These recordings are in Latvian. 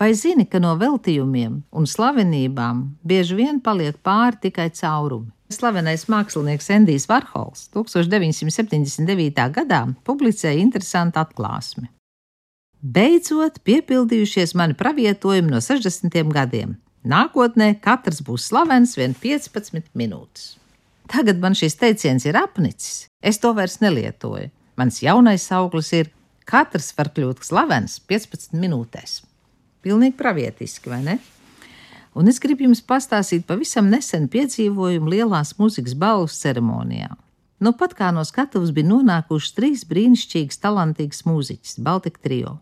Vai zini, ka no veltījumiem un slavenībām bieži vien paliek pāri tikai caurumi? Slavenais mākslinieks Endijs Varhols 1979. gadā publicēja interesantu atklāsmi. Beidzot, piepildījušies mani pravietojumi no 60. gadiem. Nākotnē katrs būs slavens vien 15 minūtes. Tagad man šis teiciens ir apnicis, es to vairs nelietoju. Mans jaunais sauklis ir: katrs var kļūt slavens 15 minūtēs. Pilnīgi pravietiski, vai ne? Un es gribu jums pastāstīt pavisam nesenu piedzīvojumu lielās mūzikas balvas ceremonijā. Nu pat kā no skatuves bija nonākušas trīs brīnišķīgas, talantīgas mūziķis, Baltika trio.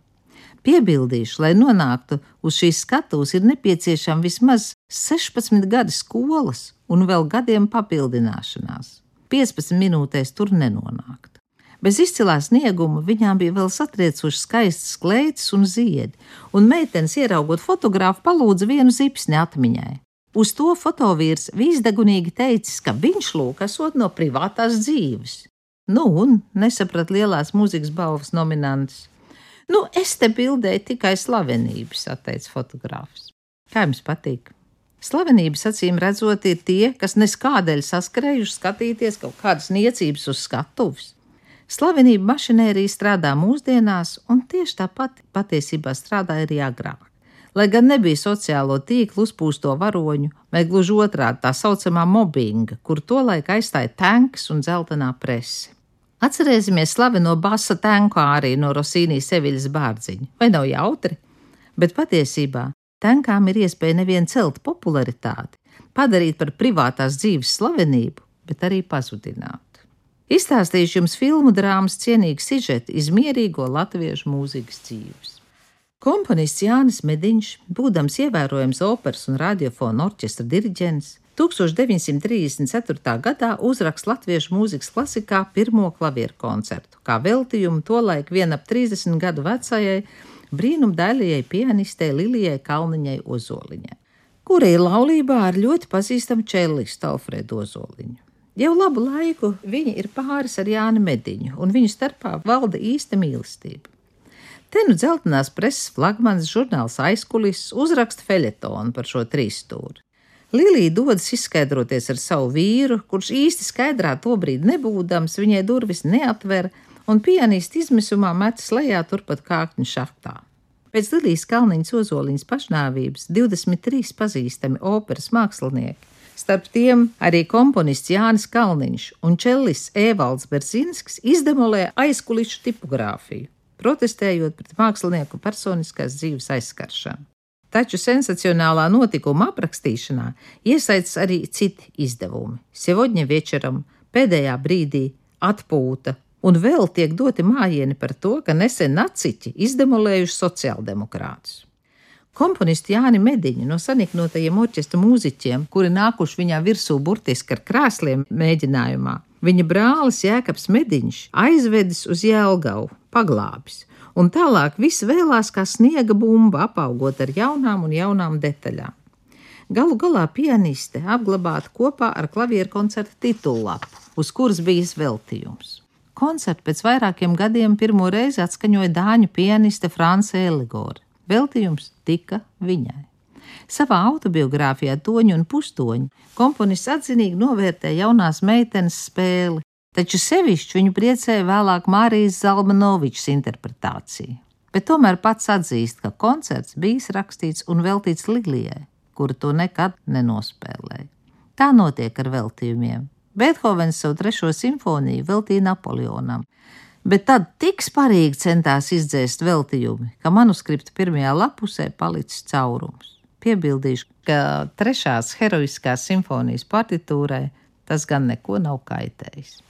Piebildīšu, lai nonāktu uz šīs skatuves, ir nepieciešama vismaz 16 gadi skolas un vēl gadiem papildināšanās. 15 minūtēs tur nenonākt. Bez izcilā snieguma viņām bija vēl satriecoši skaistas kleitas un ziedi, un meitenes, ieraugot fotografu, palūdza vienu zipsni atmiņai. Uz to fotovīrs vīzdegunīgi teicis, ka viņš lūk esot no privātās dzīves. Nu, un nesaprat lielās mūzikas balvas nominantus. Nu, es te bildēju tikai slavenības, atteica fotogrāfs. Kā jums patīk? Slavenības acīm redzot, ir tie, kas neskādēļ saskrējuši skatīties kaut kādas niecības uz skatuves. Slavenība mašinērija strādā mūsdienās, un tieši tāpat patiesībā strādāja arī agrāk. Lai gan nebija sociālo tīklu uzpūsto varoņu, vai gluži otrādi tā saucamā mobbinga, kur tolaik aizstāja tanks un dzeltenā presi. Atcerēsimies slaveno basa tanku arī no Rosīnijas Seviļas bārdziņa, vai nav jautri? Bet patiesībā tankām ir iespēja nevien celt popularitāti, padarīt par privātās dzīves slavenību, bet arī pazudināt. Izstāstīšu jums filmu drāmas cienīgu sižetu izmierīgo latviešu mūzikas dzīves. Komponists Jānis Mediņš, būdams ievērojams operas un radiofona orķestra diriģents, 1934. gadā uzrakst latviešu mūzikas klasikā pirmo klavieru koncertu, kā veltījumu tolaik vien ap 30 gadu vecajai brīnumdaļajai pianistei Lilijai Kalniņai Ozoliņai, kura ir laulībā ar ļoti pazīstamu čelistu Alfredu Ozoliņu. Jau labu laiku viņi ir pāris ar Jānu Mediņu, un viņu starpā valda īsta mīlestība. Te nu dzeltenās preses flagmanis žurnāls aizkulis uzraksta feļetonu par šo trīsstūri. Lilija dodas izskaidroties ar savu vīru, kurš īsti skaidrā tobrīd nebūdams, viņai durvis neatver, un pianists izmisumā metas lejā turpat kākņu šachtā. Pēc Lilijas Kalniņas ozoliņas pašnāvības 23 pazīstami operas mākslinieki Starp tiem arī komponists Jānis Kalniņš un čellis Evalds Berzinskis izdemolē aizkulišu tipogrāfiju, protestējot pret mākslinieku personiskās dzīves aizskaršanu. Taču sensacionālā notikuma aprakstīšanā iesaistas arī citi izdevumi - Sievodņa večeram, pēdējā brīdī atpūta, un vēl tiek doti mājieni par to, ka nesen naciķi izdemolējuši sociāldemokrātus. Komponistu Jāni Mediņu no saniknotajiem orķestra mūziķiem, kuri nākuši viņā virsū burtiski ar krēsliem mēģinājumā, viņa brālis Jēkabs Mediņš aizvedis uz Jēlgavu, paglābis, un tālāk viss vēlās kā sniega bumba, apaugot ar jaunām un jaunām detaļām. Galu galā pianiste apglabāta kopā ar klavieru koncerta titulapu, uz kuras bija veltījums. Koncertu pēc vairākiem gadiem pirmo reizi atskaņoja dāņu pianiste Franca Eligore. Veltījums tika viņai. Savā autobiogrāfijā Toņu un Pustoņu komponists atzinīgi novērtē jaunās meitenes spēli, taču sevišķi viņu priecēja vēlāk Mārijas Zalmanovičs interpretācija. Bet tomēr pats atzīst, ka koncerts bijis rakstīts un veltīts Liglijai, kura to nekad nenospēlēja. Tā notiek ar veltījumiem. Beethovens savu trešo simfoniju veltīja Napoleonam, bet tad tik sparīgi centās izdzēst veltījumi, ka manuskripta pirmajā lapusē palicis caurums. Piebildīšu, ka trešās heroiskās simfonijas partitūrai tas gan neko nav kaitējis.